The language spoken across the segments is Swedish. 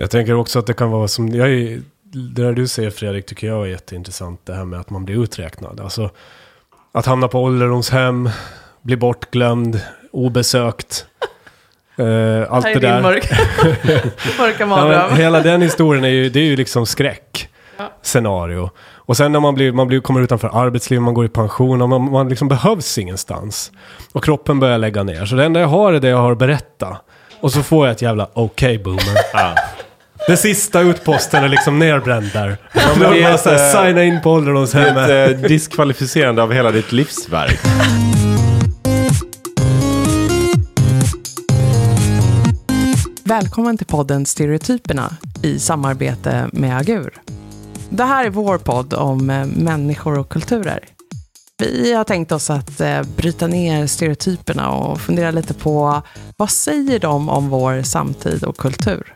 Jag tänker också att det kan vara som, jag är, det där du säger Fredrik tycker jag är jätteintressant. Det här med att man blir uträknad. Alltså att hamna på ålderdomshem, bli bortglömd, obesökt. Eh, allt det där. mörka, mörka Ja, hela den historien är ju, det är ju liksom skräck. Ja. Scenario. Och sen när man, blir, man blir, kommer utanför arbetslivet, man går i pension och man, man liksom behövs ingenstans. Och kroppen börjar lägga ner. Så det enda jag har är det jag har att berätta. Och så får jag ett jävla okej boomer. Ja. Den sista utposten är liksom nerbränd där. men Då det är ett, eh, signa in på Det ålderdomshemmet. är ett eh, diskvalificerande av hela ditt livsverk. Välkommen till podden Stereotyperna i samarbete med Agur. Det här är vår podd om eh, människor och kulturer. Vi har tänkt oss att bryta ner stereotyperna och fundera lite på vad säger de om vår samtid och kultur?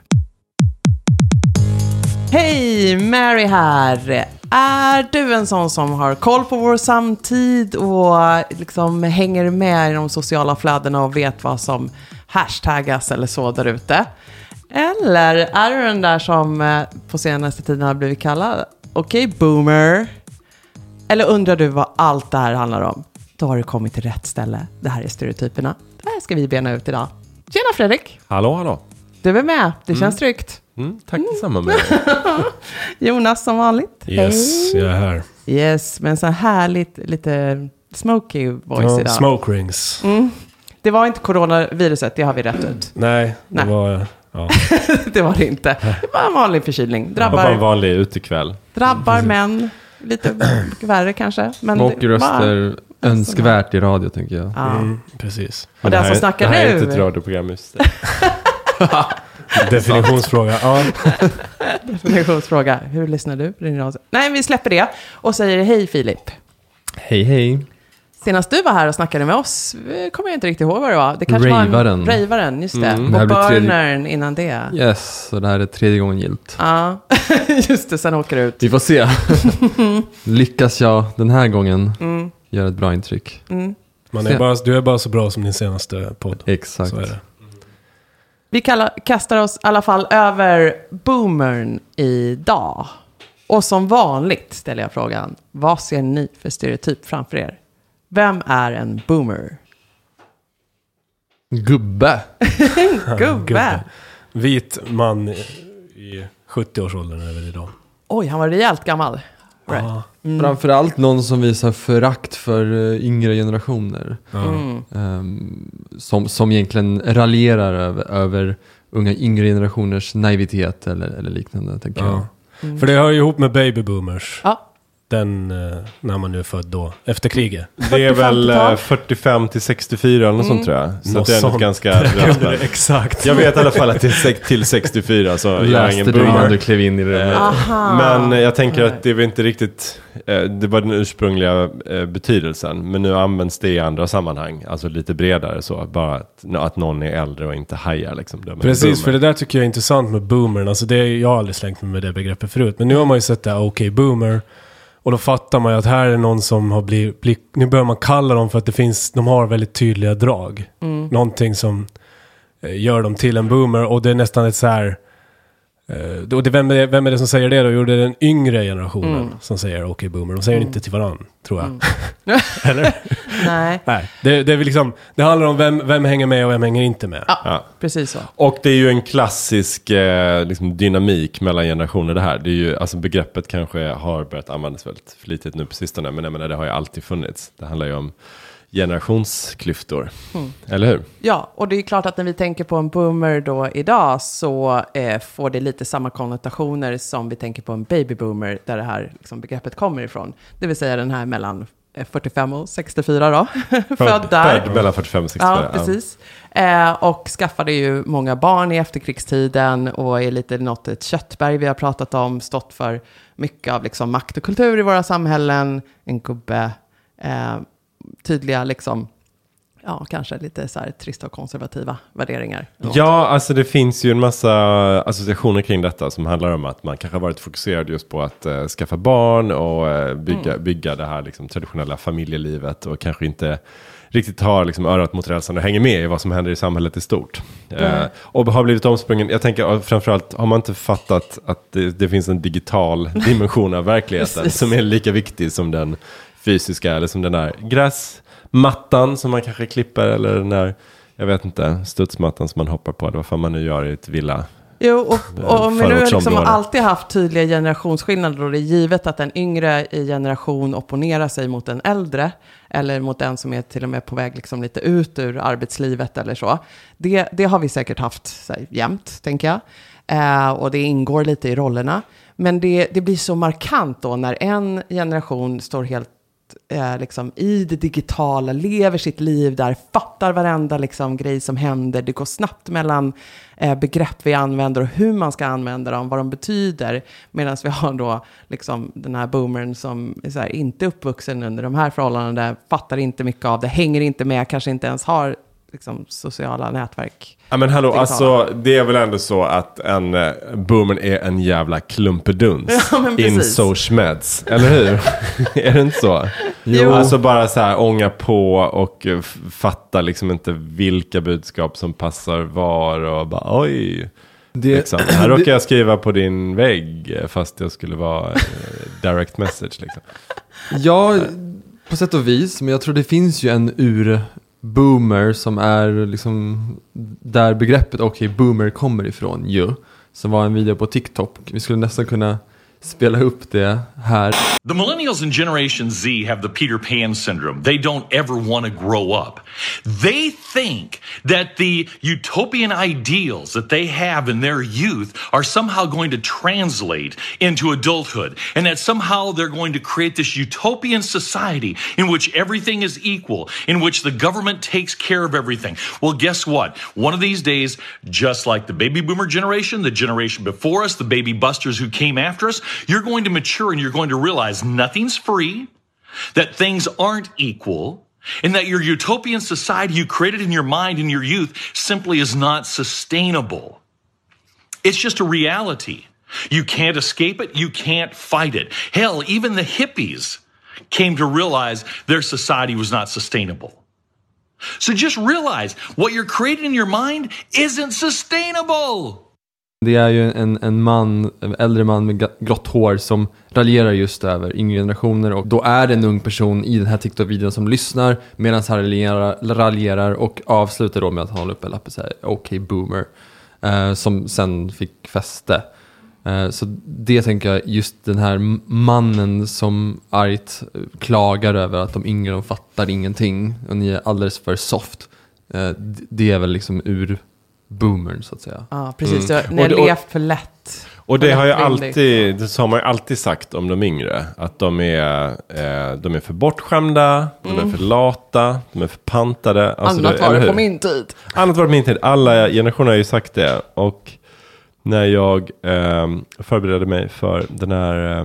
Hej, Mary här! Är du en sån som har koll på vår samtid och liksom hänger med i de sociala flödena och vet vad som hashtaggas eller så där ute? Eller är du den där som eh, på senaste tiden har blivit kallad okej boomer? Eller undrar du vad allt det här handlar om? Då har du kommit till rätt ställe. Det här är stereotyperna. Det här ska vi bena ut idag. Tjena Fredrik! Hallå, hallå. Du är med. Det känns tryggt. Mm, tack detsamma med dig. Jonas som vanligt. Yes, Hej. jag är här. Yes, med en sån här härligt, lite smoky voice Ja, idag. smoke rings. Mm. Det var inte coronaviruset, det har vi rätt ut. Nej, det Nej. var... Ja. det var det inte. Det var en vanlig förkylning. Och bara en Drabbar, vanlig utekväll. drabbar män. Lite värre kanske. Men Och det var- röster önskvärt i radio tänker jag. Ja. Mm, precis. Och den det som snackar det här är nu- inte ett radioprogram just det. Definitionsfråga. Ja. Definitionsfråga. Hur lyssnar du på din radio? Nej, vi släpper det och säger hej Filip. Hej hej. Senast du var här och snackade med oss, eh, kommer jag inte riktigt ihåg vad det var. Det kanske var Ravaren. en... Ravaren, just det. Mm. Och Burnern innan det. Yes, så det här är tredje gången gilt. Ja, just det. Sen åker du ut. Vi får se. Lyckas jag den här gången Mm, göra ett bra intryck? mm. Man är bara, du är bara så bra som din senaste podd. Exakt. Så är det. Vi kallar, kastar oss i alla fall över boomern idag. Och som vanligt ställer jag frågan, vad ser ni för stereotyp framför er? Vem är en boomer? Gubbe. Gubbe! Vit man i 70-årsåldern är väl idag. Oj, han var rejält gammal. Right. Ja. Mm. Framförallt någon som visar förakt för eh, yngre generationer. Mm. Ehm, som, som egentligen raljerar över, över unga yngre generationers naivitet eller, eller liknande, tänker jag. Ja. Mm. För det hör ju ihop med baby boomers. Ja, Den, eh, när man nu är född då, efter kriget. Det är väl 40-50-tal. eh, 45 till 64 eller något Mm. sånt tror jag. Så Något det är något sånt. ganska Exakt. Jag vet i alla fall att det är till 64 så jag Läste ingen du innan boomer. du klev in i rummet? Eh, Aha. Men jag tänker att det är väl inte riktigt, det var den ursprungliga betydelsen. Men nu används det i andra sammanhang, alltså lite bredare så. Bara att, att någon är äldre och inte hajar liksom. Precis, boomer. för det där tycker jag är intressant med boomern. Alltså det, är- jag har aldrig slängt mig med det begreppet förut. Men nu har man ju sett det okej boomer. Och då fattar man ju att här är någon som har blivit, bli, nu börjar man kalla dem för att det finns, de har väldigt tydliga drag. Mm. Någonting som eh, gör dem till en boomer. Och det är nästan ett så här, eh, och det, vem, är, vem är det som säger det då? Jo, det är den yngre generationen Mm. som säger okej boomer. De säger det inte till varandra, tror jag. Mm. Eller? Nej, Nej, det, det är väl liksom, det handlar om vem, vem hänger med och vem hänger inte med. Ja. Ja. precis så. Och det är ju en klassisk eh, liksom, dynamik mellan generationer det här. Det är ju, alltså begreppet kanske har börjat användas väldigt flitigt nu på sistone. Men jag menar, det har ju alltid funnits. Det handlar ju om generationsklyftor. Mm. Eller hur? Ja, och det är klart att när vi tänker på en boomer då idag så eh, får det lite samma konnotationer som vi tänker på en babyboomer där det här liksom, begreppet kommer ifrån. Det vill säga den här mellan eh, 45 och 64 då. Född där. Född mellan 45 och 64. Ja, precis. Eh, och skaffade ju många barn i efterkrigstiden och är lite något ett köttberg vi har pratat om, stått för mycket av liksom makt och kultur i våra samhällen, en gubbe, eh, tydliga liksom, ja, kanske lite så här trista och konservativa värderingar. Ja, alltså det finns ju en massa associationer kring detta som handlar om att man kanske har varit fokuserad just på att eh, skaffa barn och eh, bygga, Mm. bygga det här liksom, traditionella familjelivet och kanske inte riktigt har liksom örat mot rälsen och hänger med i vad som händer i samhället i stort. Eh, och har blivit omsprungen, jag tänker eh, framförallt, har man inte fattat att det, det finns en digital dimension av verkligheten som är lika viktig som den fysiska, eller som den där gräsmattan som man kanske klipper, eller den där, jag vet inte, studsmattan som man hoppar på, eller vad fan man nu gör i ett villa. Jo, och, och om vi nu har liksom alltid haft tydliga generationsskillnader och det är givet att en yngre generation opponerar sig mot en äldre eller mot en som är till och med på väg liksom lite ut ur arbetslivet eller så. Det, det har vi säkert haft här, jämt, tänker jag. Eh, och det ingår lite i rollerna. Men det, det blir så markant då när en generation står helt eh, liksom, i det digitala, lever sitt liv där, fattar varenda liksom, grej som händer. Det går snabbt mellan eh, begrepp vi använder och hur man ska använda dem, vad de betyder. Medan vi har då liksom, den här boomern som är så här, inte uppvuxen under de här förhållandena, fattar inte mycket av det, hänger inte med, kanske inte ens har liksom, sociala nätverk. Ja men hallå, alltså det är väl ändå så att en uh, boomer är en jävla klumpeduns. Ja, men in precis. so schmeds, eller hur? är det inte så? Jo. Alltså bara så här ånga på och f- fatta liksom inte vilka budskap som passar var och bara oj. Det, Liksom. Här råkar jag skriva på din vägg eh, fast jag skulle vara eh, direct message liksom. Ja, på sätt och vis. Men jag tror det finns ju en Boomer som är liksom där begreppet okej, boomer kommer ifrån ju. Som var en video på TikTok. Vi skulle nästan kunna spela upp det här. The millennials and Generation Z have the Peter Pan syndrome. They don't ever want to grow up. They think that the utopian ideals that they have in their youth are somehow going to translate into adulthood, and that somehow they're going to create this utopian society in which everything is equal, in which the government takes care of everything. Well, guess what? One of these days, just like the baby boomer generation, the generation before us, the baby busters who came after us, you're going to mature and you're going to realize nothing's free, that things aren't equal, and that your utopian society you created in your mind in your youth simply is not sustainable. It's just a reality. You can't escape it. You can't fight it. Hell, even the hippies came to realize their society was not sustainable. So just realize what you're creating in your mind isn't sustainable. Det är ju en, en man, en äldre man med grått hår som raljerar just över yngre generationer och då är det en ung person i den här TikTok-videon som lyssnar medan han raljerar, raljerar och avslutar då med att hålla upp en lapp och säga okej boomer eh, som sen fick fäste. Eh, så det tänker jag, just den här mannen som argt eh, klagar över att de yngre de fattar ingenting och ni är alldeles för soft. Eh, det är väl liksom ur boomern så att säga. Ja, precis. Och ni har det- och- levt för lätt. Och det har ju alltid, det har man ju alltid sagt om de yngre. Att de är, eh, de är för bortskämda, de är för lata, de är för pantade. Alltså Annat var det på min tid. Annat var det på min tid. Alla generationer har ju sagt det. Och när jag eh, förberedde mig för den här, eh,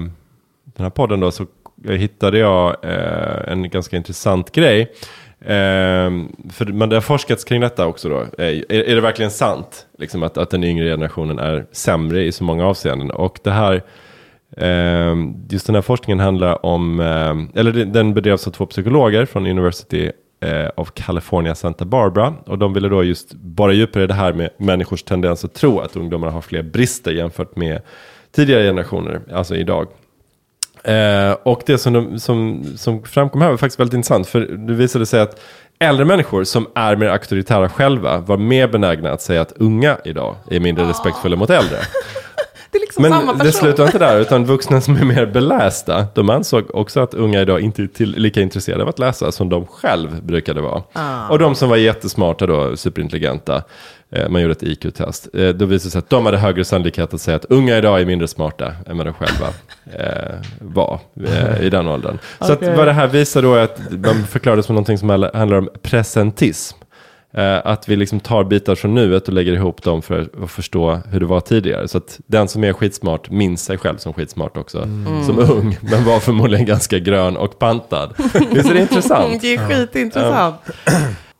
den här podden då så hittade jag eh, en ganska intressant grej. Eh, för man, det har forskats kring detta också då. Eh, är, är det verkligen sant liksom att, att den yngre generationen är sämre i så många avseenden? Och det här Eh, just den här forskningen handlar om, eh, eller den- bedrevs av två psykologer från University eh, of California Santa Barbara. Och de ville då just bara djupare i det här med människors tendens att tro att ungdomar har fler brister jämfört med tidigare generationer, alltså idag. Eh, och det som, de, som, som framkom här var faktiskt väldigt intressant. För det visade sig att äldre människor som är mer auktoritära själva var mer benägna att säga att unga idag är mindre respektfulla mot äldre. Det liksom Men det slutar inte där, utan vuxna som är mer belästa, de ansåg också att unga idag inte är till, lika intresserade av att läsa som de själv brukade vara. Ah. Och de som var jättesmarta då, superintelligenta, man gjorde ett IQ-test, eh, då visade det sig att de hade högre sannolikhet att säga att unga idag är mindre smarta än vad de själva eh, var eh, i den åldern. Så att vad det här visar då är att man förklarar det som någonting som handlar om presentism. Eh, att vi liksom tar bitar från nuet och lägger ihop dem för att förstå hur det var tidigare. Så att den som är skitsmart minns sig själv som skitsmart också. Som ung, men var förmodligen ganska grön och pantad. Visst är det intressant? Det är skitintressant.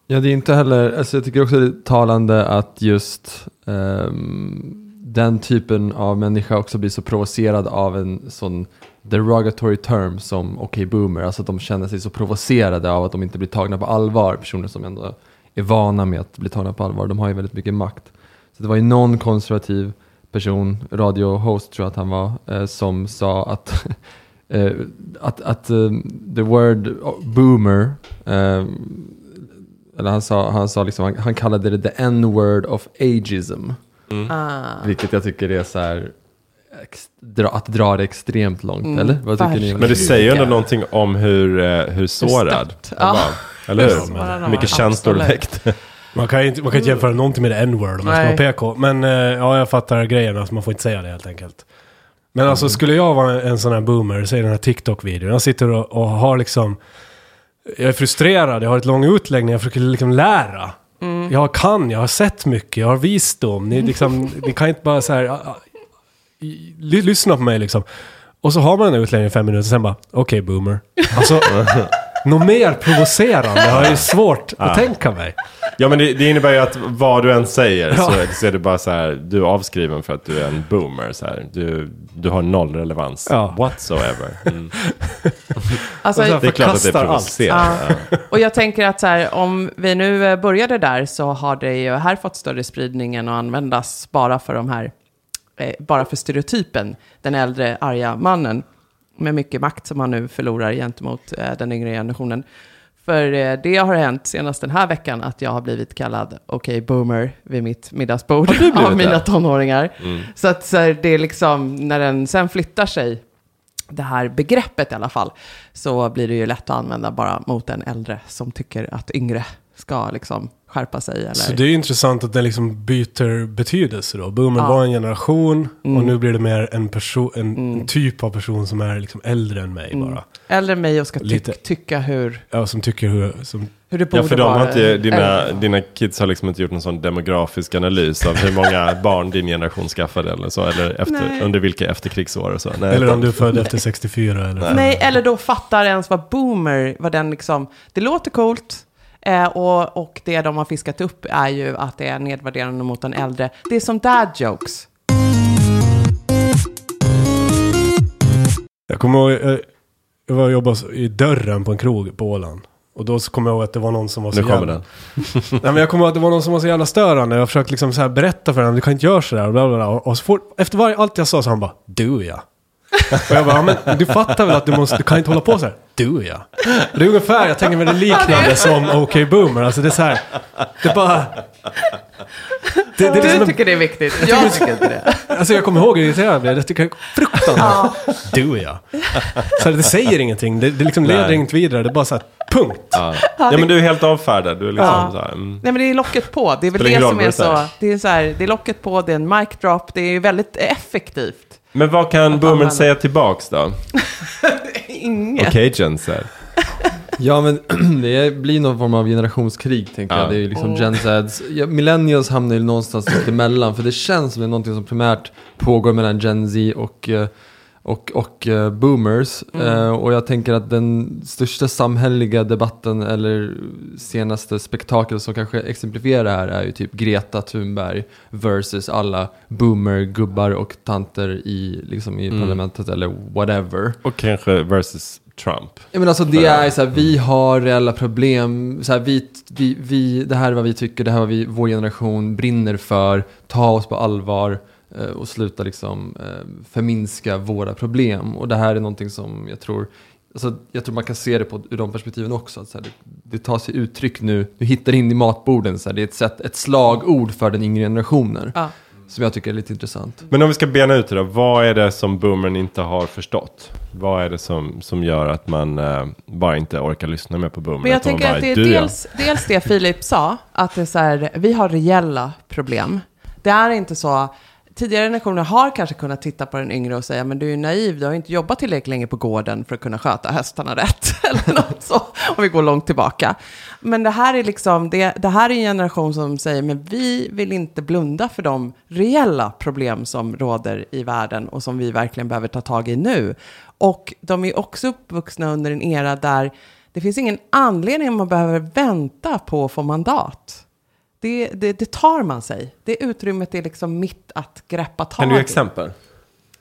Ja, det är inte heller, alltså jag tycker också det är talande att just um, den typen av människa också blir så provocerad av en sån derogatory term som okej boomer, alltså att de känner sig så provocerade av att de inte blir tagna på allvar, personer som ändå är vana med att bli tagna på allvar, de har ju väldigt mycket makt. Så det var ju någon konservativ person, radiohost tror jag att han var, eh, som sa att, eh, att, att uh, the word boomer, eh, eller han sa, han, sa liksom, han, han kallade det the n-word of ageism. Ah. Vilket jag tycker är så här, ex, dra, att dra det extremt långt, Mm, eller? Vad tycker ni? Men det? säger ju ändå någonting om hur, eh, hur sårad stört. han var. Eller Hur hur? Hur mycket känslor väckte. Man kan ju inte, man kan inte jämföra någonting med det n-word om man ska vara PK. Men eh, ja, jag fattar grejen. Alltså, man får inte säga det helt enkelt. Men alltså skulle jag vara en sån här boomer, säg den här TikTok-videon. Jag sitter och, och har liksom... Jag är frustrerad, jag har ett lång utläggning, jag försöker liksom lära. Jag kan, jag har sett mycket, jag har visdom. Ni, liksom, ni kan inte bara så här... i- ly- lyssna på mig liksom. Och så har man den här utläggningen i fem minuter, sen bara, okej boomer. Alltså, något mer provocerande har jag ju svårt att tänka mig. Ja men det, det innebär ju att vad du än säger Ja. så, så är det bara så här, du är avskriven för att du är en boomer. Så här. Du, du har noll relevans Ja. whatsoever. Mm. Alltså, Det är klart att det är provocerande. Ja. Och jag tänker att så här, om vi nu eh, började där så har det ju här fått större spridning än att användas bara för de här, eh, bara för stereotypen, den äldre arga mannen med mycket makt som han nu förlorar gentemot eh, den yngre generationen. För eh, det har hänt senast den här veckan att jag har blivit kallad okej boomer vid mitt middagsbord av mina det? tonåringar. Mm. Så att så här, det är liksom, när den sen flyttar sig, det här begreppet i alla fall, så blir det ju lätt att använda bara mot en äldre som tycker att yngre ska liksom skärpa sig. Eller... Så det är intressant att den liksom byter betydelse då. Boomer Ja. var en generation och Mm. nu blir det mer en, person, en, Mm. en typ av person som är liksom äldre än mig Mm. bara. Äldre än mig och ska ty- Lite. tycka hur, Ja, som tycker hur... Som, hur det borde Ja, för de har inte, dina, dina kids har liksom inte gjort någon sån demografisk analys av hur många barn din generation skaffade eller så, eller efter, Nej. under vilka efterkrigsår och så. Nej, eller om du är född efter 64 eller... Nej, eller då fattar ens vad boomer, vad den liksom, det låter coolt. Eh, och, och det de har fiskat upp är ju att det är nedvärderande mot den äldre. Det är som dad jokes. Jag kommer ihåg, jag, jag var och jobbade i dörren på en krog på Åland. Och då kommer jag ihåg att det var någon som var så Nu kommer jävla... den. Nej men jag kommer ihåg att det var någon som var så jävla störande. Jag försökte liksom så här berätta för honom, du kan inte göra sådär. Och, bla bla bla. och så fort, efter varje, allt jag sa så han bara, du ja. Och jag bara, ja, men du fattar väl att du måste, du kan inte hålla på så här. Du ja. Det är ungefär, jag tänker mig det liknande som OK Boomer. Alltså det är så här, det är bara... Det, det är Du liksom en, tycker det är viktigt, jag tycker inte det. alltså jag kommer ihåg hur irriterad jag blev. Jag tycker det är fruktansvärt. Du ja. Så här, det säger ingenting, det, det liksom leder Nej. inget vidare. Det är bara så här, punkt. Ja. ja, men du är helt avfärdad. Du är liksom Ja. så här, mm. Nej men det är locket på, det är väl Spelar det som är du så, det är så här, det är locket på, det är en mic drop, det är väldigt effektivt. Men vad kan boomern använda. säga tillbaks då? Inget. Okej, Jenser. Ja, men det blir någon form av generationskrig, tänker Ja. jag. Det är ju liksom Mm. Gen Zs. Ja, millennials hamnar ju någonstans mitt emellan, för det känns som det är någonting som primärt pågår mellan Gen Z och, eh, och, och eh, boomers. Mm. Eh, och jag tänker att den största samhälleliga debatten, eller senaste spektakel som kanske exemplifierar det här, är ju typ Greta Thunberg versus alla boomer-gubbar och tanter i, liksom i Mm. parlamentet, eller whatever. Och kanske versus Trump. Ja, men alltså det är så här, vi har reella problem, så här, vi, vi, vi, det här är vad vi tycker, det här är vad vi, vår generation brinner för, ta oss på allvar och sluta liksom eh, förminska våra problem. Och det här är någonting som jag tror, alltså, jag tror man kan se det på, ur de perspektiven också. Att, så här, det, det tar sig uttryck nu, du hittar in i matborden, så här, det är ett, sätt, ett slagord för den yngre generationen. Ja. Som jag tycker är lite intressant. Men om vi ska bena ut det då. Vad är det som boomern inte har förstått? Vad är det som, som gör att man eh, bara inte orkar lyssna mer på boomern? Men jag Att tänker bara, att det är dels, dels det Filip sa, att det är så här, vi har reella problem. Det är inte så, tidigare generationer har kanske kunnat titta på den yngre och säga, men du är ju naiv, du har ju inte jobbat tillräckligt länge på gården för att kunna sköta hästarna rätt, eller något så, om vi går långt tillbaka. Men det här är liksom, det, det här är en generation som säger, men vi vill inte blunda för de reella problem som råder i världen och som vi verkligen behöver ta tag i nu. Och de är också uppvuxna under en era där det finns ingen anledning att man behöver vänta på att få mandat. Det, det, det tar man sig. Det utrymmet är liksom mitt att greppa tag Kan du ge i. exempel?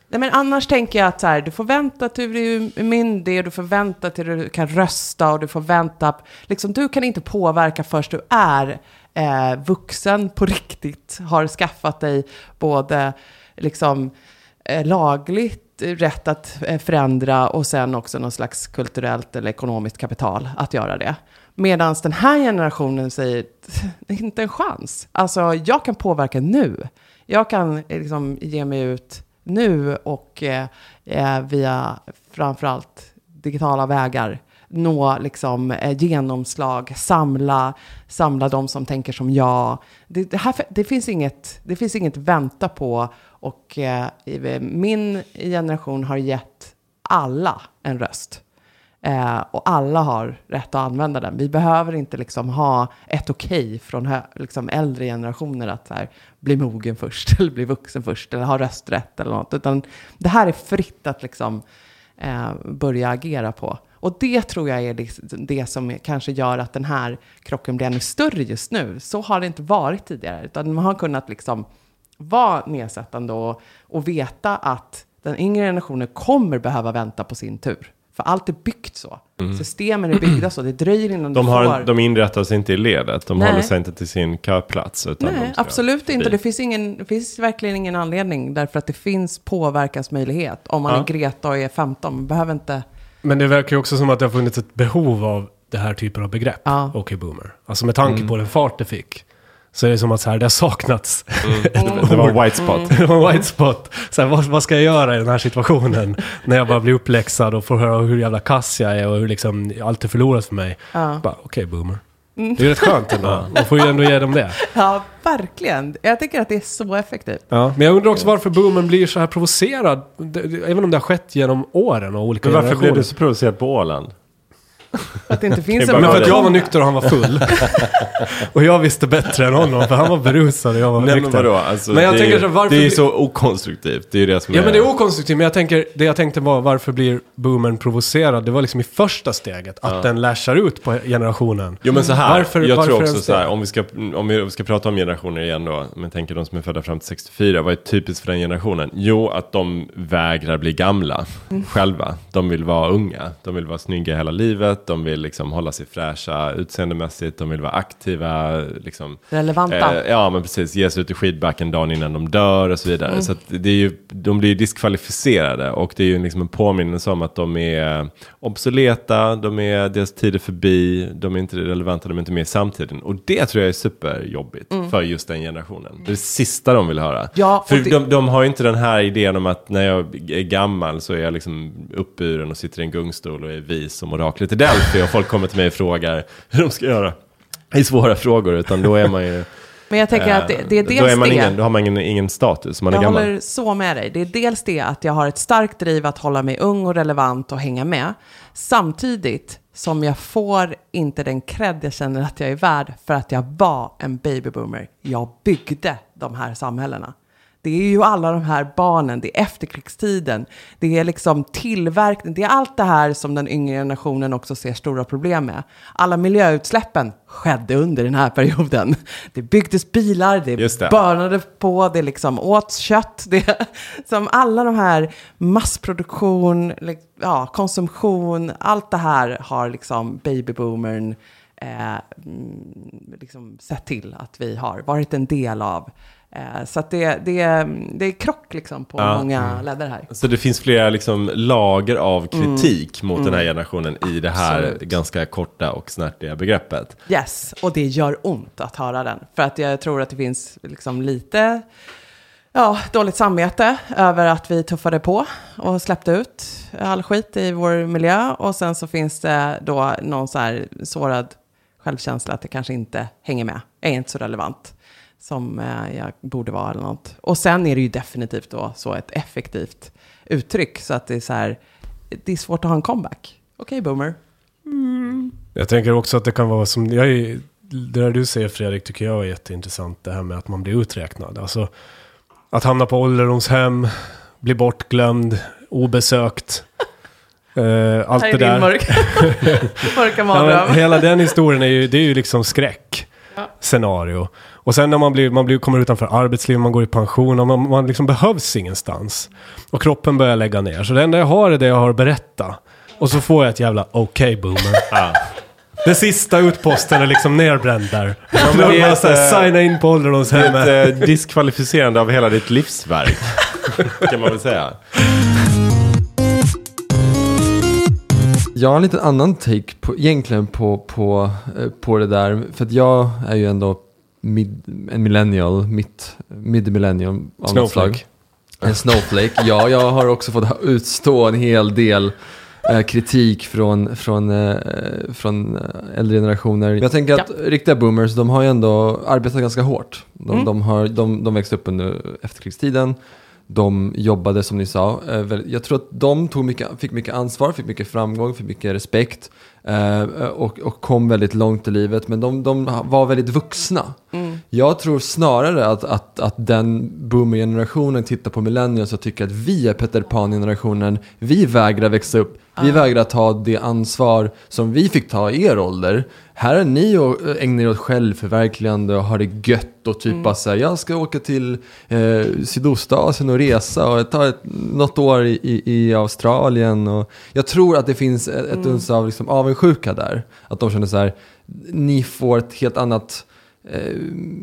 Nej, men annars tänker jag att så här, du får vänta till du är myndig, och du får vänta till du kan rösta och du får vänta. Liksom, du kan inte påverka först du är eh, vuxen på riktigt, har skaffat dig både liksom, eh, lagligt rätt att eh, förändra och sen också någon slags kulturellt eller ekonomiskt kapital att göra det. Medan den här generationen säger, det är inte en chans. Alltså, jag kan påverka nu. Jag kan eh, liksom ge mig ut nu och eh, eh, via framförallt digitala vägar nå liksom, eh, genomslag, samla, samla de som tänker som jag. Det, det, här, det, finns inget, det finns inget vänta på och eh, min generation har gett alla en röst. Eh, och alla har rätt att använda den. Vi behöver inte liksom ha ett okej från hö- liksom äldre generationer att så här, bli mogen först, eller bli vuxen först, eller ha rösträtt eller något. Utan det här är fritt att liksom, eh, börja agera på. Och det tror jag är det, det som kanske gör att den här krocken blir ännu större just nu. Så har det inte varit tidigare, utan man har kunnat liksom vara nedsättande och, och veta att den yngre generationen kommer behöva vänta på sin tur. För allt är byggt så. Systemen är byggda så. Det dröjer innan Mm. De, du har, får... de inrättar sig inte i ledet. De Nej. håller sig inte till sin köplats. Utan Nej, absolut förbi. inte. Det finns, ingen, det finns verkligen ingen anledning. Därför att det finns påverkansmöjlighet. Om man Ja. är Greta och är 15. Man behöver inte... Men det verkar ju också som att det har funnits ett behov av det här typen av begrepp. Ja. Okej, boomer. Alltså med tanke på den fart det fick. Så är det som att så här, det har saknats. Det var white spot. det var en white spot. Så här, vad, vad ska jag göra i den här situationen? När jag bara blir uppläxad och får höra hur jävla kass jag är och hur liksom allt är förlorat för mig. Ja. Okej, boomer. Det är rätt skönt ändå. Man får ju ändå ge dem det. Ja, verkligen. Jag tycker att det är så effektivt. Ja, men jag undrar också varför boomern blir så här provocerad. Även om det har skett genom åren och olika Men varför blev du så provocerad på Åland? Att det inte finns Det en Men för att jag var nykter och han var full. och jag visste bättre än honom, för han var berusad och jag var Nej men nykter. vadå? Alltså, Men jag det, tänker är, så, varför det är ju blir- så okonstruktivt. Det är ju det som Ja är... men det är okonstruktivt, men jag tänker, det jag tänkte var varför blir boomern provocerad? Det var liksom i första steget, att den lashar ut på generationen. Jo men så här, Varför- jag varför tror också så här, om vi, ska, om vi ska prata om generationer igen då, jag tänker de som är födda fram till 64, vad är typiskt för den generationen? Jo, att de vägrar bli gamla själva. De vill vara unga, de vill vara snygga hela livet, de vill liksom hålla sig fräscha utseendemässigt, de vill vara aktiva, liksom. Relevanta. Eh, ja, men precis. Ge sig ut i skidbacken dagen innan de dör och så vidare. Så att det är ju, de blir ju diskvalificerade och det är ju liksom en påminnelse om att de är obsoleta, de är, deras tid är förbi, de är inte relevanta, de är inte med i samtiden. Och det tror jag är superjobbigt för just den generationen. Det är det sista de vill höra. Ja, för det- de, de har ju inte den här idén om att när jag är gammal så är jag liksom uppburen och sitter i en gungstol och är vis som oraklet i Delphi och folk kommer till mig och frågar hur de ska göra i svåra frågor, utan då är man ju... Men jag tänker att det, det är Eh, dels då, är man det. ingen, då har man ingen, ingen status, man är Jag gammal. håller så med dig. Det är dels det att jag har ett starkt driv att hålla mig ung och relevant och hänga med. Samtidigt som jag får inte den cred jag känner att jag är värd för att jag var en babyboomer. Jag byggde de här samhällena. Det är ju alla de här barnen, det är efterkrigstiden, det är liksom tillverkning, det är allt det här som den yngre generationen också ser stora problem med. Alla miljöutsläppen skedde under den här perioden. Det byggdes bilar, det, Just det. bönade på, det liksom åts kött, det som alla de här massproduktion, ja, konsumtion, allt det här har liksom babyboomern eh, mm, liksom sett till att vi har varit en del av. Eh, så att det, det, det är krock liksom på Ja. många ledder här. Så det finns flera liksom lager av kritik mot den här generationen i det här Mm. Absolut. ganska korta och snärtiga begreppet. Yes, och det gör ont att höra den. För att jag tror att det finns liksom lite ja, dåligt samvete över att vi tuffade på och släppte ut all skit i vår miljö. Och sen så finns det då någon så här sårad självkänsla att det kanske inte hänger med, är inte så relevant som eh, jag borde vara eller något. Och sen är det ju definitivt då så ett effektivt uttryck så att det är så här, det är svårt att ha en comeback. Okej, boomer. Jag tänker också att det kan vara som, jag är, det där du säger Fredrik tycker jag är jätteintressant. Det här med att man blir uträknad. Alltså att hamna på ålderdomshem, bli bortglömd, obesökt. Eh, allt det är där. mörka, mörka Ja, hela den historien är ju, det är ju liksom skräck. Scenario. Och sen när man, blir, man blir, kommer utanför arbetslivet, man går i pension, och man, man liksom behövs ingenstans. Och kroppen börjar lägga ner. Så det enda jag har är det jag har att berätta. Och så får jag ett jävla okej boomer. Ja. Den sista utposten är liksom nerbränd där. det är bara så här, ett, eh, signa in på Det ålderdomshemmet. är ett diskvalificerande av hela ditt livsverk. kan man väl säga. Jag har en liten annan take på, egentligen på, på, eh, på det där. För att jag är ju ändå mid, en millennial, mitt, mid-millennium av något Snowflake. slag. En snowflake. Ja, jag har också fått utstå en hel del eh, kritik från, från, eh, från eh, äldre generationer. Men jag tänker att riktiga boomers, de har ju ändå arbetat ganska hårt. De, de, har, de, de växte upp under efterkrigstiden. De jobbade som ni sa. Eh, jag tror att de tog mycket, fick mycket ansvar, fick mycket framgång, fick mycket respekt. Eh, och, och kom väldigt långt i livet. Men de, de var väldigt vuxna. Mm. Jag tror snarare att, att, att den boomer-generationen tittar på millennials och tycker att vi är Peter Pan-generationen. Vi vägrar växa upp. Vi vägrar ta det ansvar som vi fick ta i er ålder. Här är ni och ägnar er åt självförverkligande och har det gött och typ bara säga jag ska åka till eh, Sydostasien och resa och ta ett, något år i, i, Australien. Och jag tror att det finns ett, ett uns av liksom avundsjuka där. Att de känner så här, ni får ett helt annat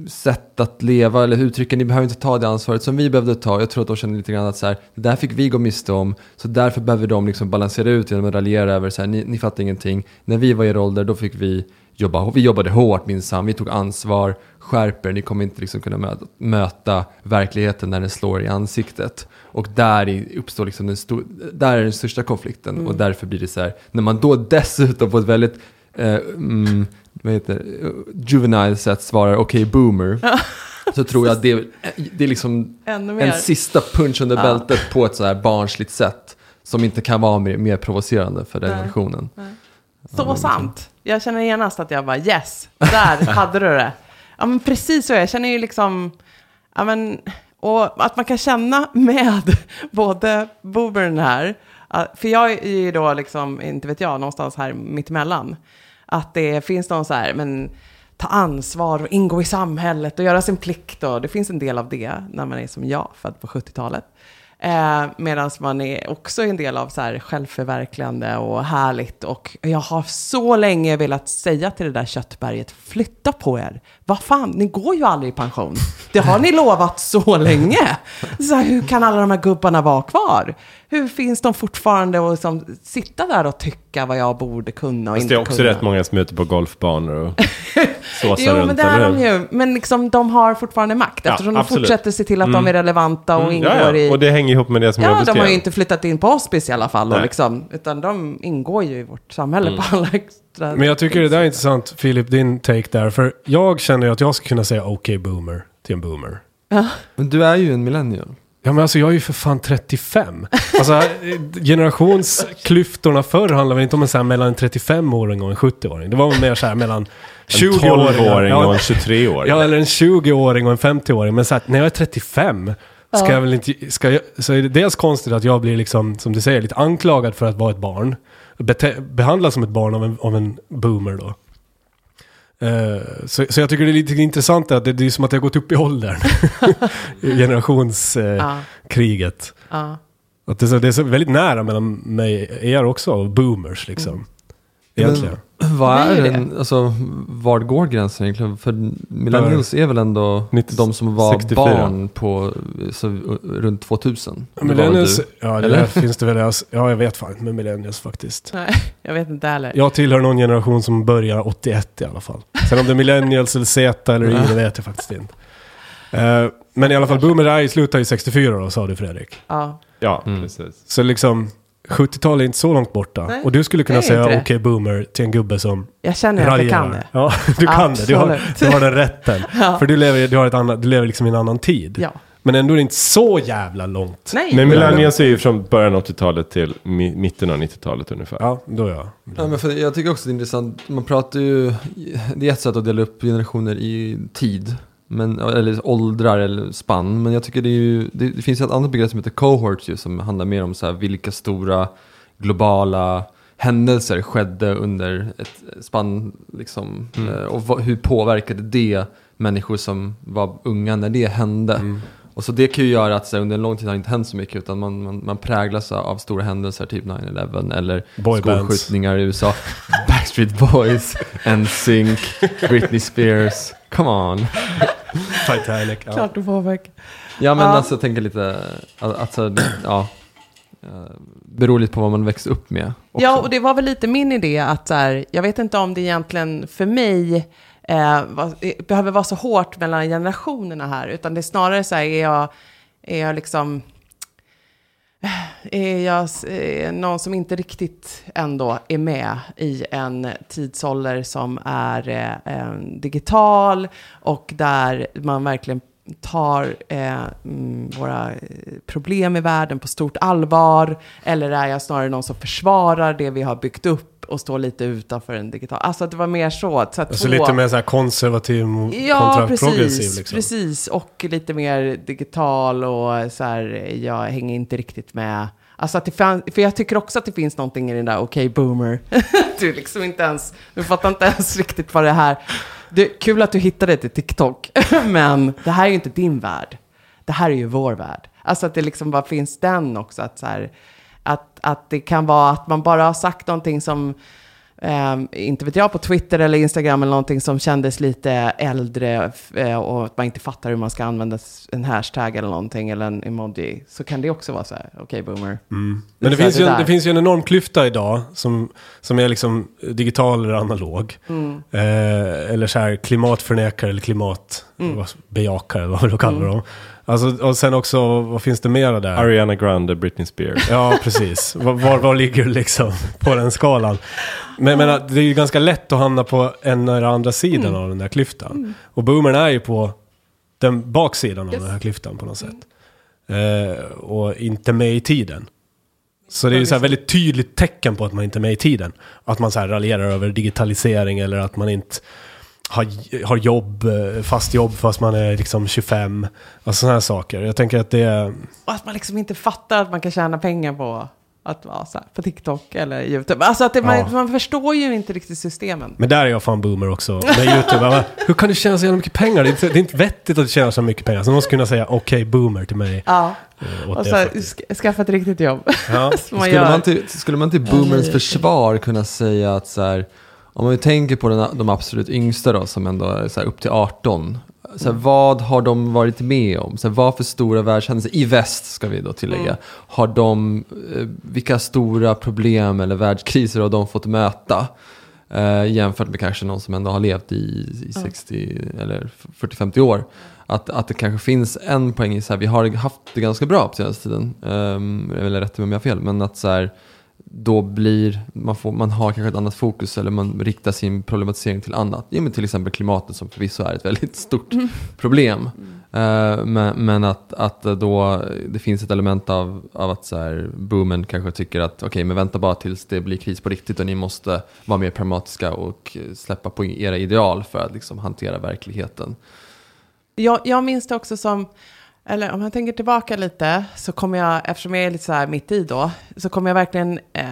sätt att leva eller uttrycka, ni behöver inte ta det ansvaret som vi behövde ta. Jag tror att de känner lite grann att så här, det där fick vi gå miste om, så därför behöver de liksom balansera ut genom att raljera över så här, ni, ni fattar ingenting. När vi var i er ålder, då fick vi jobba, vi jobbade hårt minsann, vi tog ansvar, skärper, ni kommer inte liksom kunna möta, verkligheten när den slår i ansiktet. Och där uppstår liksom den, stor, där är den största konflikten och därför blir det så här, när man då dessutom på ett väldigt eh, mm, vad heter juvenile sätt svarar okej boomer. Så tror jag att det, det är liksom en sista punch under Ja. bältet på ett så här barnsligt sätt. Som inte kan vara mer, mer provocerande för den generationen. Så sant. Jag känner genast att jag bara yes, där hade du det. Ja men precis så, jag känner ju liksom, ja men, och att man kan känna med både boomern här, ja, för jag är ju då liksom, inte vet jag, någonstans här mittemellan. Att det finns någon så här, men ta ansvar och ingå i samhället och göra sin plikt och det finns en del av det när man är som jag, född på 70-talet. Eh, Medan man är också en del av så här självförverkligande och härligt. Och jag har så länge velat säga till det där köttberget, flytta på er. Vad fan, ni går ju aldrig i pension. Det har ni lovat så länge. Så här, hur kan alla de här gubbarna vara kvar? Hur finns de fortfarande och liksom sitta där och tycka vad jag borde kunna och Fast inte det är också kunna? rätt många som är ute på golfbanor och såsar Jo, runt, men det är de ju. Men liksom, de har fortfarande makt Ja, eftersom de absolut. fortsätter se till att de är relevanta och ingår Ja, i... ja, och det hänger ihop med det som jag Ja, de beskrev. har ju inte flyttat in på hospice i alla fall. Och liksom, utan de ingår ju i vårt samhälle på alla extra... Men jag tycker det där är intressant, Filip, din take där. För jag känner ju att jag ska kunna säga okej boomer till en boomer. Men du är ju en millennial. Ja men alltså jag är ju för fan 35. Alltså eh, generationsklyftorna förr handlade väl inte om en så här mellan en 35-åring och en 70-åring. Det var väl mer så här mellan En 20-åringar. 12-åring Ja, och en 23-åring. Ja, eller en 20-åring och en 50-åring. Men så här, när jag är 35 ska jag väl inte... Ska jag, så är det dels konstigt att jag blir liksom, som du säger, lite anklagad för att vara ett barn. Bete, behandlad som ett barn av en, av en boomer då. Eh, så, så jag tycker det är lite intressant att det, det är som att jag har gått upp i åldern. Generationskriget. Ja, ja. Att det, är så, det är så väldigt nära mellan mig, er också, och boomers liksom. Egentligen. Men, vad är är den, alltså, var går gränsen egentligen? För millennials är väl ändå 90 de som var 64. barn på så, runt 2000? Det var väl Millennials, ja det Eller? där finns det väl, ja jag vet fan inte med millennials faktiskt. Nej, jag vet inte heller. Jag tillhör någon generation som börjar 81 i alla fall. Sen om det är millennials eller Z eller Y, det vet jag faktiskt inte. Eh, men i alla fall, boomer är slutar ju 64 då, sa du Fredrik. Ja. Ja, Mm. precis. Så liksom, 70-talet är inte så långt borta. Nej, och du skulle kunna säga okej det. boomer till en gubbe som Jag känner att jag kan det. Ja, du kan det. Du har, Absolut. du har den rätten. Ja. För du lever, du, har ett annat, du lever liksom i en annan tid. Ja. Men ändå är det inte så jävla långt. Nej. Men millennials är ju från början av 80-talet till mi- mitten av 90-talet ungefär. Ja, då är jag. Ja, men för jag tycker också det är intressant, man pratar ju, det är ett sätt att dela upp generationer i tid. Men, eller åldrar eller spann. Men jag tycker det är ju, det, det finns ett annat begrepp som heter cohorts ju, som handlar mer om så här, vilka stora globala händelser skedde under ett spann. Liksom, eh, och vad, hur påverkade det människor som var unga när det hände. Och så det kan ju göra att så här, under en lång tid har det inte hänt så mycket utan man, man, man präglas av stora händelser, typ 9-11 eller skolskjutningar i USA. Backstreet Boys, NSYNC, Britney Spears, come on. Titanic. Ja. Klart du väck. Ja men Ja. alltså jag tänker lite, att- alltså, det- ja. eh, Beror lite på vad man växte upp med. också. Ja, och det var väl lite min idé att så här, jag vet inte om det egentligen för mig eh, var, eh, behöver vara så hårt mellan generationerna här, utan det är snarare så här, är jag, är jag liksom, eh, är jag eh, någon som inte riktigt ändå är med i en tidsålder som är eh, digital och där man verkligen tar eh, mm, våra problem i världen på stort allvar? Eller är jag snarare någon som försvarar det vi har byggt upp och står lite utanför en digital... Alltså att det var mer så. så att Alltså två- lite mer så här konservativ Ja, kontra precis. progressiv liksom. Precis, och lite mer digital och så här, jag hänger inte riktigt med. Alltså att det fann, för jag tycker också att det finns någonting i den där okej boomer. du liksom inte ens, du fattar inte ens riktigt vad det här. Det kul att du hittade det till TikTok, men det här är ju inte din värld. Det här är ju vår värld. Alltså att det liksom bara finns den också, att så här, att, att det kan vara att man bara har sagt någonting som Ehm, inte vet jag, på Twitter eller Instagram eller någonting som kändes lite äldre eh, och att man inte fattar hur man ska använda en hashtag eller någonting eller en emoji. Så kan det också vara så här, okej boomer. Men det Så finns, det ju en, det finns ju en enorm klyfta idag som, som är liksom digital eller analog. Mm. Eh, eller så här klimatförnekare eller klimatbejakare, vad vill du kalla Mm. dem? Alltså, och sen också, vad finns det mera där? Ariana Grande, Britney Spears. Ja, precis. Var, var, ligger du liksom på den skalan? Men, men det är ju ganska lätt att hamna på en eller andra sidan Mm. av den där klyftan. Och boomern är ju på den baksidan av den här klyftan på något sätt. Eh, och inte med i tiden. Så det är ju så här väldigt tydligt tecken på att man inte är med i tiden. Att man så här raljerar över digitalisering eller att man inte har, har jobb, eh, fast jobb fast man är liksom 25. Alltså sådana här saker. Jag tänker att det är... Och att man liksom inte fattar att man kan tjäna pengar på att vara så här, på TikTok eller YouTube. Alltså att det, man, Ja. man förstår ju inte riktigt systemen. Men där är jag fan boomer också. Med YouTube. Bara, Hur kan du tjäna så jävla mycket pengar? Det är, inte, det är inte vettigt att du tjänar så mycket pengar. Så någon skulle kunna säga okej boomer till mig. Ja, eh, och så här, skaffa ett riktigt jobb. Ja. Man Skulle man, till, skulle man till boomerns försvar kunna säga att så här, om man tänker på den, de absolut yngsta då, som ändå är så upp till 18. Så här, vad har de varit med om? Så vad för stora världshändelser, i väst ska vi då tillägga, har de, eh, vilka stora problem eller världskriser har de fått möta? Eh, jämfört med kanske någon som ändå har levt i, i 60 eller 40-50 år. Att, att det kanske finns en poäng i så här, vi har haft det ganska bra på senaste tiden. Um, vill rätta mig om jag har fel, men att så här, då blir, man, får, man har kanske ett annat fokus eller man riktar sin problematisering till annat. Ja, men till exempel klimatet som förvisso är ett väldigt stort problem. Eh, men, men att, att då det finns ett element av, av att så här, boomen kanske tycker att okej, men vänta bara tills det blir kris på riktigt och ni måste vara mer pragmatiska och släppa på era ideal för att liksom hantera verkligheten. Jag, jag minns det också som, eller om jag tänker tillbaka lite, så kommer jag, eftersom jag är lite så här mitt i då, så kommer jag verkligen eh,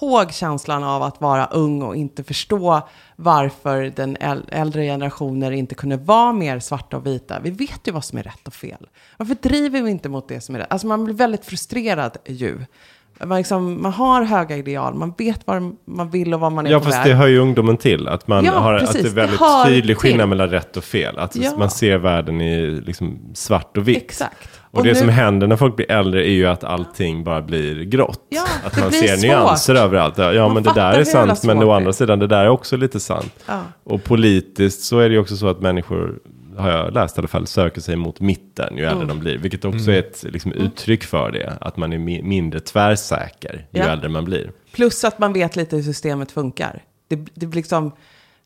ihåg känslan av att vara ung och inte förstå varför den äldre generationer inte kunde vara mer svarta och vita. Vi vet ju vad som är rätt och fel. Varför driver vi inte mot det som är rätt? Alltså man blir väldigt frustrerad ju. Man, liksom, man har höga ideal, man vet vad man vill och vad man är Ja, på fast väg. det hör ju ungdomen till. Att, man Ja, har, att det är Det väldigt hör tydlig skillnad till. mellan rätt och fel. Att Ja. man ser världen i liksom svart och vitt. Exakt. Och, det nu- som händer när folk blir äldre är ju att allting bara blir grått. Ja, att det man ser svårt. nyanser överallt. Ja, Man men det där är sant, men å det andra sidan, det där är också lite sant. Ja. Och politiskt så är det ju också så att människor, har jag läst i alla fall, söker sig mot mitten ju äldre Mm. de blir. Vilket också är ett liksom, uttryck för det. Att man är mi- mindre tvärsäker ju Ja. äldre man blir. Plus att man vet lite hur systemet funkar. Det, det, liksom,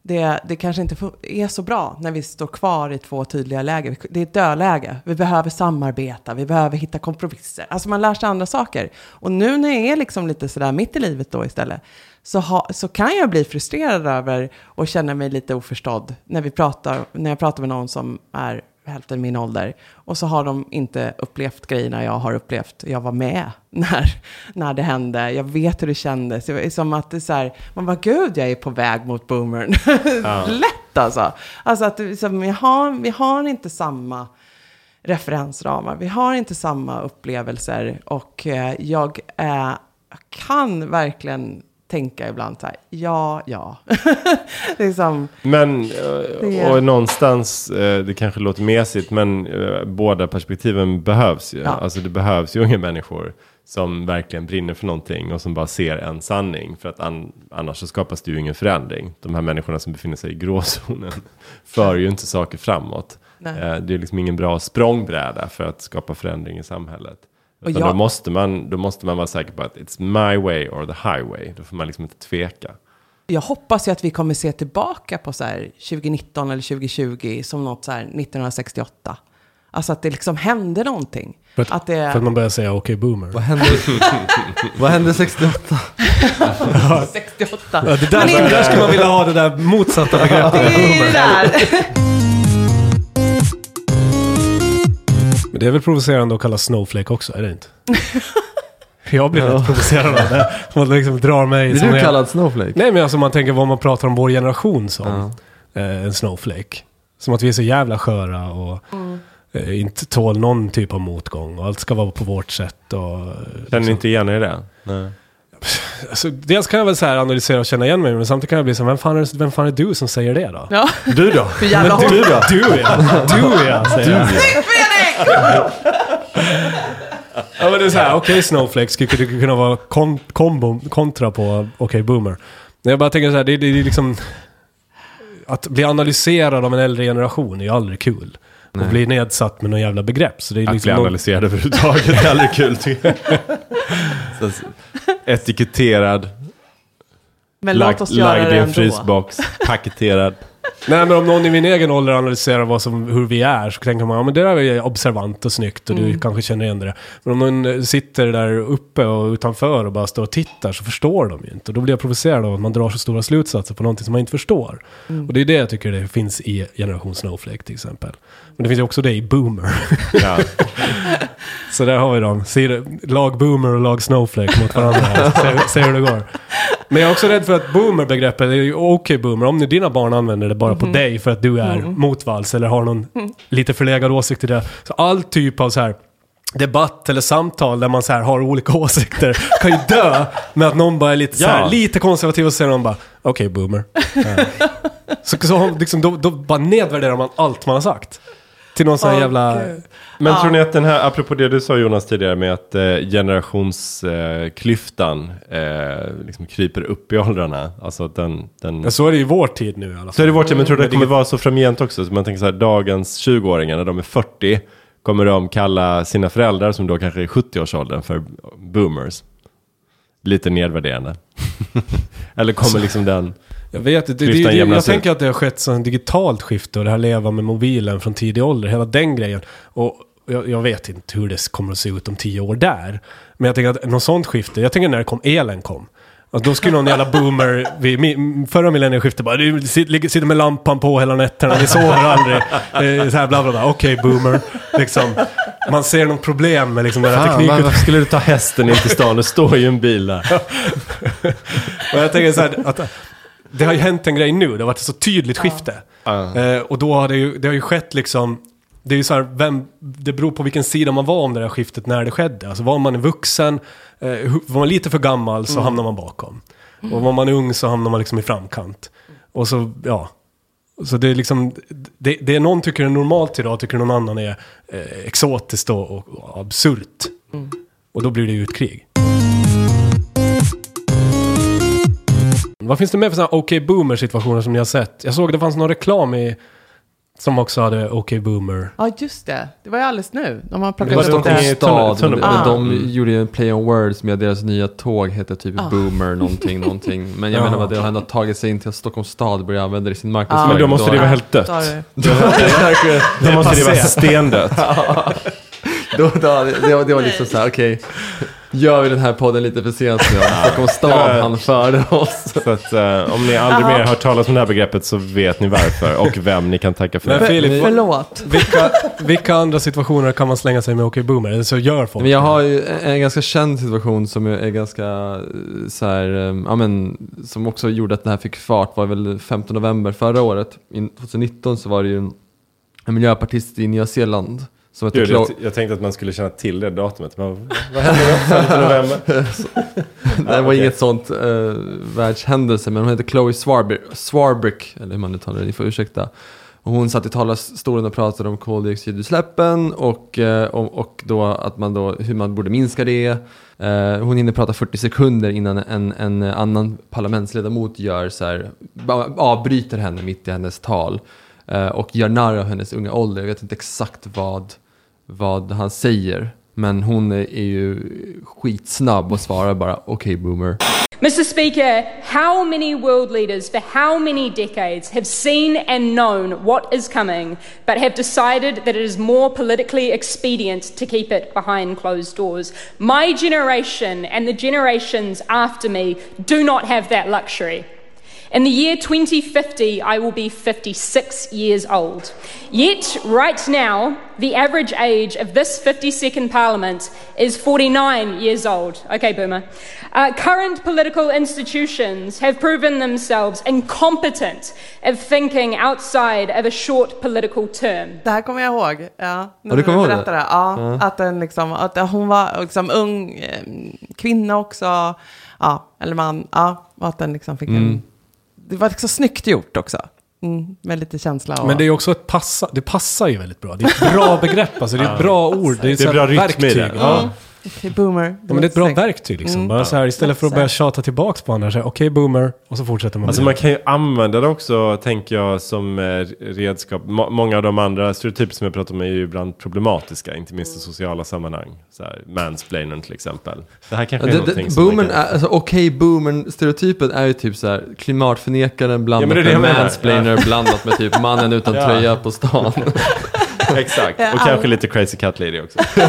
det, det kanske inte är så bra när vi står kvar i två tydliga läger. Det är ett dödläge. Vi behöver samarbeta, vi behöver hitta kompromisser. Alltså man lär sig andra saker. Och nu när jag är liksom lite sådär mitt i livet då istället, så, ha, så kan jag bli frustrerad över och känna mig lite oförstådd när, vi pratar, när jag pratar med någon som är hälften min ålder. Och så har de inte upplevt grejerna jag har upplevt. Jag var med när, när det hände. Jag vet hur det kändes. Det är som att det är så här, man bara, gud, jag är på väg mot boomern. Lätt alltså. Alltså att liksom, vi, har, vi har inte samma referensramar. Vi har inte samma upplevelser. Och eh, jag eh, kan verkligen tänka ibland så här, ja, ja. liksom, Men, eh, Det- och någonstans, eh, det kanske låter mesigt, men eh, båda perspektiven behövs ju. Ja. Alltså det behövs ju unga människor som verkligen brinner för någonting och som bara ser en sanning. För att an, annars så skapas det ju ingen förändring. De här människorna som befinner sig i gråzonen för ju inte saker framåt. Nej. Eh, Det är liksom ingen bra språngbräda för att skapa förändring i samhället. Utan jag- då, måste man, då måste man vara säker på att it's my way or the highway. Då får man liksom inte tveka. jag hoppas ju att vi kommer se tillbaka på så här 2019 eller 2020 som något så här 1968. Alltså att det liksom hände någonting. För att, Att det för att man börjar säga okej boomer. Vad hände, vad hände 68? 68. Ja, det där, Men det inte- där skulle man vilja ha det där motsatta begreppet. Det är det Men det är väl provocerande att kalla snowflake också, är det inte? Jag blir rätt provocerad av det. Man liksom drar mig Blir som du en- kallad Snowflake? Nej men alltså man tänker vad man pratar om vår generation som. Ja. Eh, en snowflake. Som att vi är så jävla sköra och eh, inte tål någon typ av motgång. Och allt ska vara på vårt sätt. Och, eh, Känner ni inte igen er i det? Nej. alltså, dels kan jag väl så här analysera och känna igen mig. Men samtidigt kan jag bli så här, vem fan är, vem fan är du som säger det då? Ja, Du då? jävla hårt. Du då? Du ja! Du ja, säger jag. Ja men det är så här, okej Snowflake skulle kunna vara kon kombo, kontra på okej Boomer. Men jag bara tänker så här, det, det, det är liksom... Att bli analyserad av en äldre generation är ju aldrig kul. Och bli nedsatt med någon jävla begrepp. Så det är Att liksom bli någon- analyserad överhuvudtaget är aldrig kul. Så, etiketterad, Men låt lagd, oss göra lagd det i en ändå. frysbox, paketerad. Nej men om någon i min egen ålder analyserar vad som, hur vi är så tänker man ja men det där är observant och snyggt och du kanske känner igen det. Men om någon eh, sitter där uppe och utanför och bara står och tittar så förstår de ju inte. Och då blir jag provocerad av att man drar så stora slutsatser på någonting som man inte förstår. Och det är det jag tycker det finns i generation Snowflake till exempel. Men det finns ju också det i Boomer. Ja. så där har vi dem. Ser, lag Boomer och lag Snowflake mot varandra. se, se hur det går. Men jag är också rädd för att boomer-begreppet är ju okej boomer. Om nu dina barn använder det bara på dig för att du är motvalls eller har någon lite förlegad åsikt i det. Så all typ av så här debatt eller samtal där man så här har olika åsikter kan ju dö med att någon bara är lite, så här, Ja. lite konservativ och så säger någon bara okej boomer. så så liksom, då, då bara nedvärderar man allt man har sagt. Till någon sån här Åh, jävla... Gud. Men Ja. tror ni att den här, apropå det du sa Jonas tidigare med att eh, generationsklyftan eh, liksom kryper upp i åldrarna. Alltså att den, den... Men så är det i vår tid nu i alla fall. Så är det vårt, men tror du det kommer vara så framgent också? Så man tänker så här, dagens 20-åringar när de är 40 kommer de kalla sina föräldrar som då kanske är 70-årsåldern för boomers. Lite nedvärderande. Eller kommer liksom den... Jag vet inte, det, det, jag tänker att det har skett sån digitalt skifte och det här leva med mobilen från tidig ålder, hela den grejen. Och jag, jag vet inte hur det kommer att se ut om tio år där. Men jag tänker att något sånt skifte, jag tänker när det kom, elen kom. Alltså då skulle någon jävla boomer vid förra millennieskiftet bara du sitter med lampan på hela nätterna, ni sover aldrig. Eh, så här bla bla bla, okej boomer. Liksom, man ser något problem med liksom den här Fan, teknikutvecklingen. varför skulle du ta hästen in till stan? Det står ju en bil där. Och jag tänker så här, att det har ju hänt en grej nu, det har varit ett så tydligt skifte. Ja. Eh, och då har det ju, det har ju skett liksom, det är ju så här, vem, det beror på vilken sida man var om det där skiftet när det skedde. Alltså var man vuxen, eh, var man lite för gammal så hamnar man bakom. Och var man ung så hamnar man liksom i framkant. Och så, ja. Så det är liksom, det, det är någon tycker är normalt idag, tycker någon annan är eh, exotiskt och, och, och absurt. Och då blir det ju ett krig. Vad finns det mer för sådana OK Boomer situationer som ni har sett? Jag såg det fanns någon reklam i som också hade OK Boomer. Ja, just det. Det var ju alldeles nu. De har Det plockat upp det. i- stad. tunnel- Ah. de gjorde ju en play on words med deras nya tåg hette typ Boomer någonting, någonting. Men jag Ja. menar vad det har ändå tagit sig in till Stockholms stad och börjat använda det i sin Ja. marknadsföring. Men då måste det vara helt Då dött. Då måste det vara stendött. då, då, det, var- det var liksom så här, okej. Gör vi den här podden lite för sent nu. Stockholm stad han före oss. Så att eh, om ni aldrig mer hört talas om det här begreppet så vet ni varför och vem ni kan tacka för Men det. Filip, Förlåt. vilka, vilka andra situationer kan man slänga sig med OK Boomer? Eller så gör folk Men jag har ju en, en ganska känd situation som är, ganska eh, så här, eh, ja men, som också gjorde att det här fick fart var väl 15 november förra året. In, 2019 så var det ju en, en miljöpartist i Nya Zeeland som hette Gud, jag, jag tänkte att man skulle känna till det datumet. Men, vad hände då? 5 november? det var inget sånt uh, världshändelse, men hon heter Chloe Swarbrick, Swarbrick, eller hur man uttalar det, ni får ursäkta. Och hon satt i talarstolen och pratade om koldioxidutsläppen och, eh, och, och då att man då, hur man borde minska det. Eh, hon hinner prata 40 sekunder innan en, en annan parlamentsledamot gör så här, avbryter henne mitt i hennes tal Eh, och gör narr av hennes unga ålder. Jag vet inte exakt vad, vad han säger. Men hon är, är ju skitsnabb och svarar bara okej boomer. Mr. Speaker, how many world leaders for how many decades have seen and known what is coming, but have decided that it is more politically expedient to keep it behind closed doors? My generation and the generations after me do not have that luxury. In the year 2050, I will be 56 years old. Yet, right now, the average age of this 52nd Parliament is 49 years old. Okay, Boomer. Uh, current political institutions have proven themselves incompetent of thinking outside of a short political term. Det här kommer jag ihåg. Ja, Ja, du kommer ihåg det? berättade. Ja, Att, den liksom, att hon var liksom ung eh, kvinna också. Ja, eller man. Ja, och att den liksom fick en... Det var liksom snyggt gjort också. Mm, med lite känsla och... Men det är också ett passa, det passar ju väldigt bra. Det är ett bra begrepp, alltså det är ett bra ord. Det är, ett Det är så bra rytm i det. Ja. Boomer. Ja, men det är ett bra verktyg liksom. Mm. Bara så här, istället för att börja tjata tillbaka på andra, så här, okej boomer, och så fortsätter man. Alltså man kan ju använda det också, tänker jag, som eh, redskap. Må- många av de andra stereotyper som jag pratar om är ju ibland problematiska, inte minst i sociala sammanhang. Så här, mansplainern till exempel. Det här kanske är Det, någonting det, boomern kan... alltså okej boomern stereotypen är ju typ så här klimatförnekaren blandat Ja, med mansplainer blandat med typ mannen utan Ja. tröja på stan. Exakt, och kanske lite crazy cat lady också.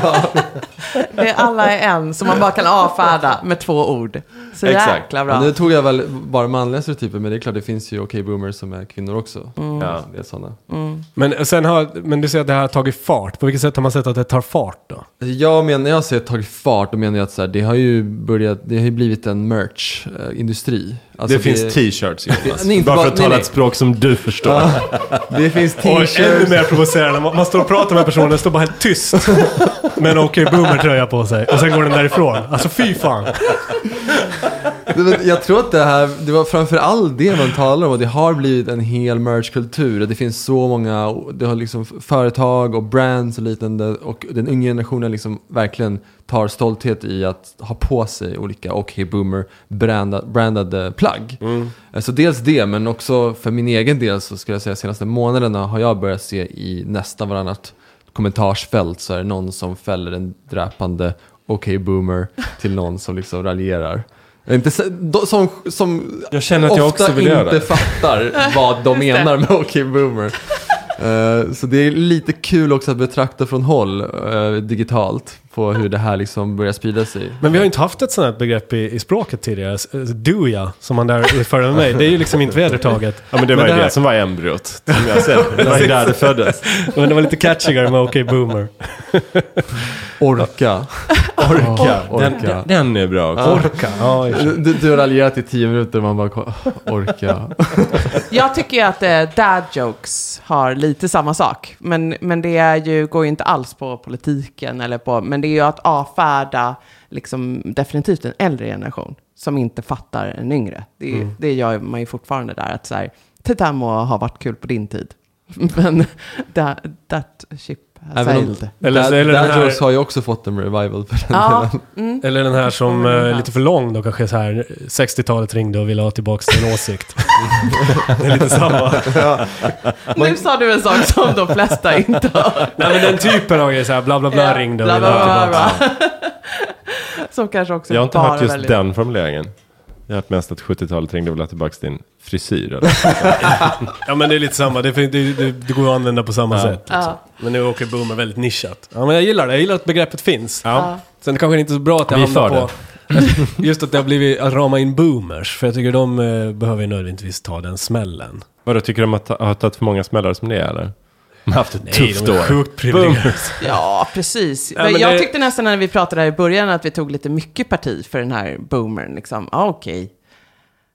Det är alla är en, som man bara kan avfärda med två ord. Så Exakt. jäkla bra. Ja, nu tog jag väl bara manliga stereotyper men det är klart det finns ju okej boomers som är kvinnor också. Mm. Ja. Det är sådana. Men, sen har, men du säger att det här har tagit fart. På vilket sätt har man sett att det tar fart då? Jag menar, när jag säger tagit fart, då menar jag att så här, det har ju börjat, det har ju blivit en merch-industri. Alltså, det finns t-shirts Jonas. Bara bara- för att nej, tala nej. ett språk som du förstår. Det finns Och ännu t-shirts. mer provocerande, man, står och pratar med personen, står bara helt tyst. Med en okej boomer-tröja på sig. Och sen går den därifrån. Alltså fy fan. Jag tror att det här, det var framför allt det man talar om och det har blivit en hel merchkultur. Det finns så många, det har liksom företag och brands och liknande och den unga generationen liksom verkligen tar stolthet i att ha på sig olika OK Boomer brandad, brandade plagg. Så dels det, men också för min egen del så skulle jag säga senaste månaderna har jag börjat se i nästan varannat kommentarsfält så är det någon som fäller en dräpande OK Boomer till någon som liksom raljerar. Inte, så- de- som, som Jag känner att jag ofta också vill inte göra det. fattar vad de menar med OK Boomer. Eh, så det är lite kul också att betrakta från håll eh, digitalt på hur det här liksom börjar sprida sig. Men vi har ju inte haft ett sånt här begrepp i, i språket tidigare. S- Duja, som man där förde mig. Det är ju liksom inte vedertaget. Ja men det var Men ju det här- som var embryot. Som jag ser. Det var ju där det föddes. Men det var lite catchigare med okej boomer. Orka. Orka. Den, Orka. den, den är bra också. Orka. Sig. Du, du har raljerat i tio minuter och man bara orka. Jag tycker ju att eh, dad jokes har lite samma sak. Men, men det är ju, går ju inte alls på politiken eller på, men det är ju att avfärda liksom, definitivt en äldre generation som inte fattar en yngre. Det, är- det gör man ju fortfarande där, att så här, titta må ha varit kul på din tid. Men that, that ship Även om- sailed. Eller- Dad, eller den här- har ju också fått en revival för den Ja, mm. Eller den här som eh, är lite för lång då kanske så här 60-talet ringde och ville ha tillbaka sin åsikt. det är lite samma. Nu sa du en sak som de flesta inte har. Nej men den typen av grejer så här bla bla bla Ja, ringde och bla, ville bla, ha bla, tillbaka. bla. Som kanske också Jag har inte bara hört just väldigt- den formuleringen. Jag har hört mest att 70-talet ringde väl tillbaka till din frisyr. Eller? Ja men det är lite samma, det, det, det, det går att använda på samma Ja. sätt. Liksom. Ja. Men nu åker boomer väldigt nischat. Ja men jag gillar det, jag gillar att begreppet finns. Ja. Sen kanske det inte är så bra att det Vi är hamnar på... Just att det har blivit att rama in boomers. För jag tycker de eh, behöver ju nödvändigtvis ta den smällen. Vadå, tycker de att ha har tagit för många smällar som det är eller? De har haft ett tufft de är år. sjukt privilegierade. Ja, precis. Ja, men jag det- tyckte nästan när vi pratade här i början att vi tog lite mycket parti för den här boomern. Liksom. Ja, okej.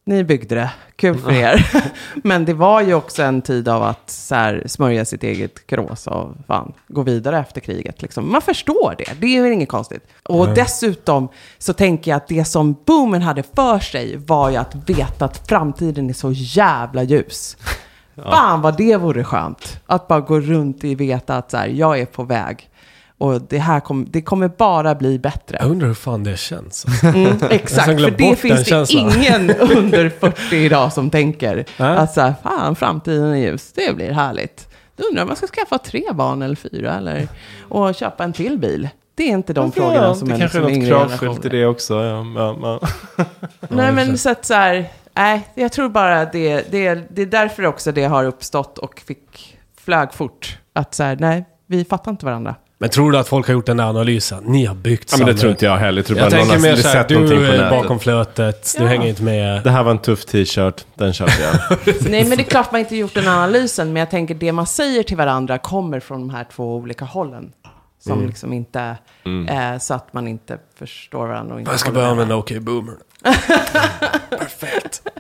Ni byggde det. Kul för er. Men det var ju också en tid av att så här, smörja sitt eget krås och fan, gå vidare efter kriget. Liksom. Man förstår det. Det är väl inget konstigt. Och dessutom så tänker jag att det som boomern hade för sig var ju att veta att framtiden är så jävla ljus. Fan vad det vore skönt. Att bara gå runt i veta att så här, jag är på väg. Och det här kom, det kommer bara bli bättre. Jag undrar hur fan det känns. Mm, exakt, för det finns det känslan. ingen under 40 idag som tänker Nej. att så här, fan framtiden är ljus, det blir härligt. Då undrar om man ska skaffa tre barn eller fyra eller och köpa en till bil. Det är inte de frågorna som det är kanske är liksom något yngre kravfullt i generationer. det också. Ja, ja, ja. Nej men så att så här, nej, jag tror bara det, det, det är därför också det har uppstått och fick flög fort. Att så här, nej, vi fattar inte varandra. Men tror du att folk har gjort den där analysen? Ni har byggt ja, men det samhället. tror inte jag heller. Jag tror Jag bara någon tänker har mer såhär, du är bakom flötet, du Ja. hänger inte med. Det här var en tuff t-shirt, den köpte jag. Nej, men det är klart man inte gjort den analysen, men jag tänker det man säger till varandra kommer från de här två olika hållen. Som Mm. liksom inte, eh, så att man inte förstår varandra och inte Jag ska börja med använda OK Boomer. varandra.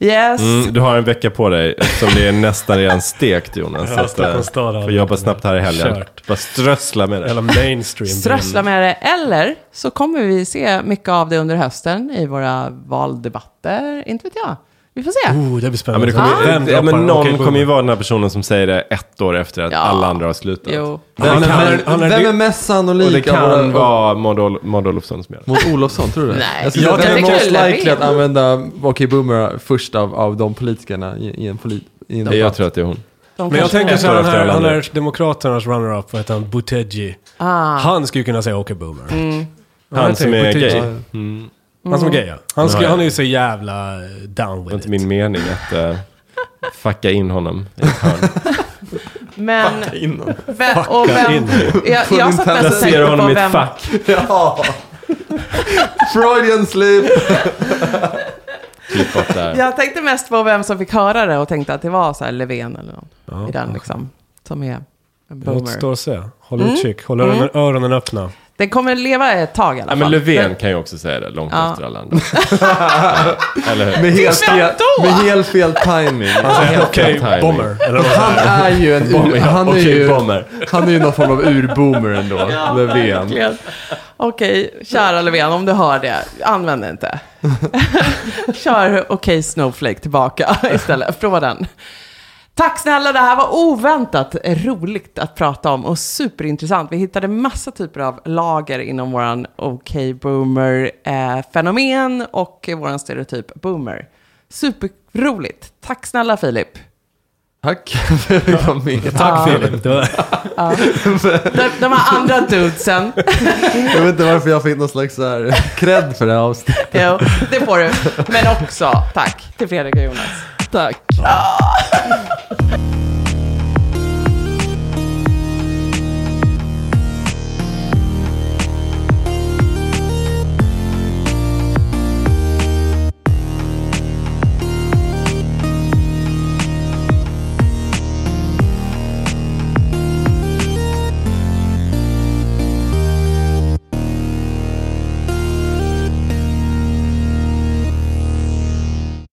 Yes. Mm, du har en vecka på dig eftersom det är nästan redan stekt Jonas. Ja, så att, eh, får jobba snabbt här i helgen. Kört. Bara strössla med det. Eller mainstream. Strössla med det. Eller så kommer vi se mycket av det under hösten i våra valdebatter. Inte vet jag. Vi får se. Oh, det blir Ja, spännande. men, det kommer, Vem ja, men någon OK kommer ju vara den här personen som säger det ett år efter att Ja. alla andra har slutat. Jo. Vem, Han är- han är- han är- vem är mest Och det sannolik av våra- kan vara Maud Ol- Maud Olofsson som gör det. mot Olofsson, tror du det? Nej, jag skulle jag säga att vem är most likely att använda OK Boomer först av, av de politikerna i, i en polit... I en Nej, jag tror att det är hon. De Men jag kanske- tänker så här, Ett år han efter är, alla han andra. är Demokraternas runner-up, vad heter han? Buttigieg. Ah. Han skulle kunna säga OK Boomer. Mm. Han som är gay. Mm. Han som är gay, ja. Han, ja. han är ju så jävla eh, down Det var with inte it. min mening att uh, fucka in honom i ett hörn. Men, vem, och vem, in. jag, jag satt mest och Jag ser tänkte honom i på ett vem, fack. Ja! Freudian! Klipp bort där. jag tänkte mest på vem som fick höra det och tänkte att det var så här Löfven eller någon i den liksom. Som är en Det boomer. återstår att se. Håll Mm. utkik, håll öronen, öronen öppna. Den kommer leva ett tag i alla Ja, fall. men Löfven kan ju också säga det långt Ja. efter alla andra. Eller hur? Med helt, fel, med helt fel timing. Helt Okej, timing. Bomber. Han är ju en ur, han är ju, han är ju någon form av urboomer ändå, Löfven. Verkligen. Okej, kära Löfven, om du hör det, använd det inte. Kör okej Snowflake tillbaka istället. Prova den. Tack snälla, det här var oväntat roligt att prata om och superintressant. Vi hittade massa typer av lager inom våran OK Boomer-fenomen och våran stereotyp Boomer. Superroligt. Tack snälla Filip. Tack för att med. Tack Filip. Det var, De, de här andra dudesen, Jag vet inte varför jag fick någon slags så här cred för det här avsnittet. jo, det får du. Men också tack till Fredrik och Jonas tack. Ah.